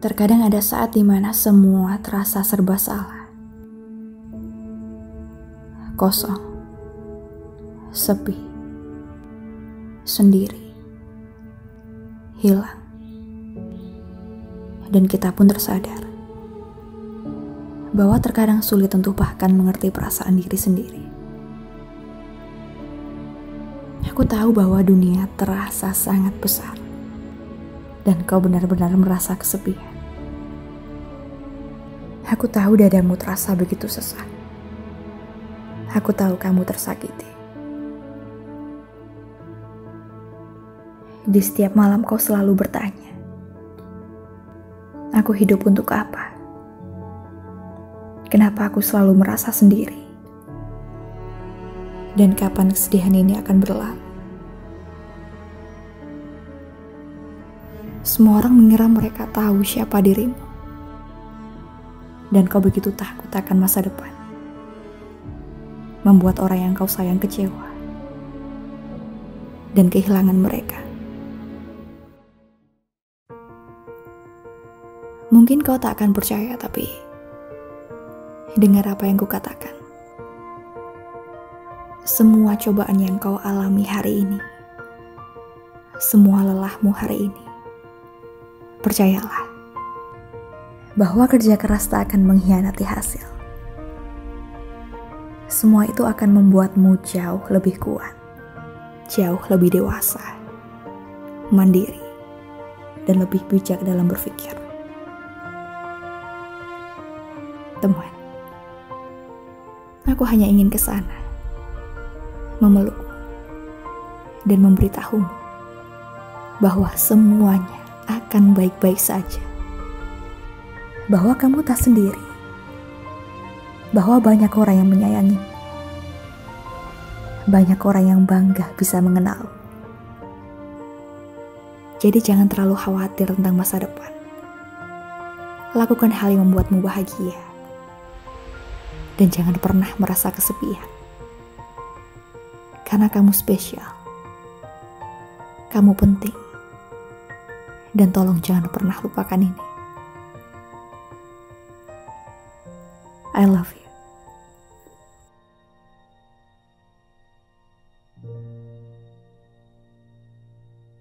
Terkadang ada saat di mana semua terasa serba salah. Kosong. Sepi. Sendiri. Hilang. Dan kita pun tersadar bahwa terkadang sulit untuk bahkan mengerti perasaan diri sendiri. Aku tahu bahwa dunia terasa sangat besar dan kau benar-benar merasa kesepian. Aku tahu dadamu terasa begitu sesak. Aku tahu kamu tersakiti. Di setiap malam kau selalu bertanya, "Aku hidup untuk apa? Kenapa aku selalu merasa sendiri? Dan kapan kesedihan ini akan berlalu?" Semua orang mengira mereka tahu siapa dirimu dan kau begitu takut akan masa depan. Membuat orang yang kau sayang kecewa dan kehilangan mereka. Mungkin kau tak akan percaya, tapi dengar apa yang kukatakan. Semua cobaan yang kau alami hari ini, semua lelahmu hari ini, percayalah, bahwa kerja keras tak akan mengkhianati hasil. Semua itu akan membuatmu jauh lebih kuat, jauh lebih dewasa, mandiri, dan lebih bijak dalam berpikir. Teman, aku hanya ingin ke sana, memeluk, dan memberitahumu bahwa semuanya akan baik-baik saja bahwa kamu tak sendiri, bahwa banyak orang yang menyayangi, banyak orang yang bangga bisa mengenal. Jadi jangan terlalu khawatir tentang masa depan. Lakukan hal yang membuatmu bahagia. Dan jangan pernah merasa kesepian. Karena kamu spesial. Kamu penting. Dan tolong jangan pernah lupakan ini. I love you.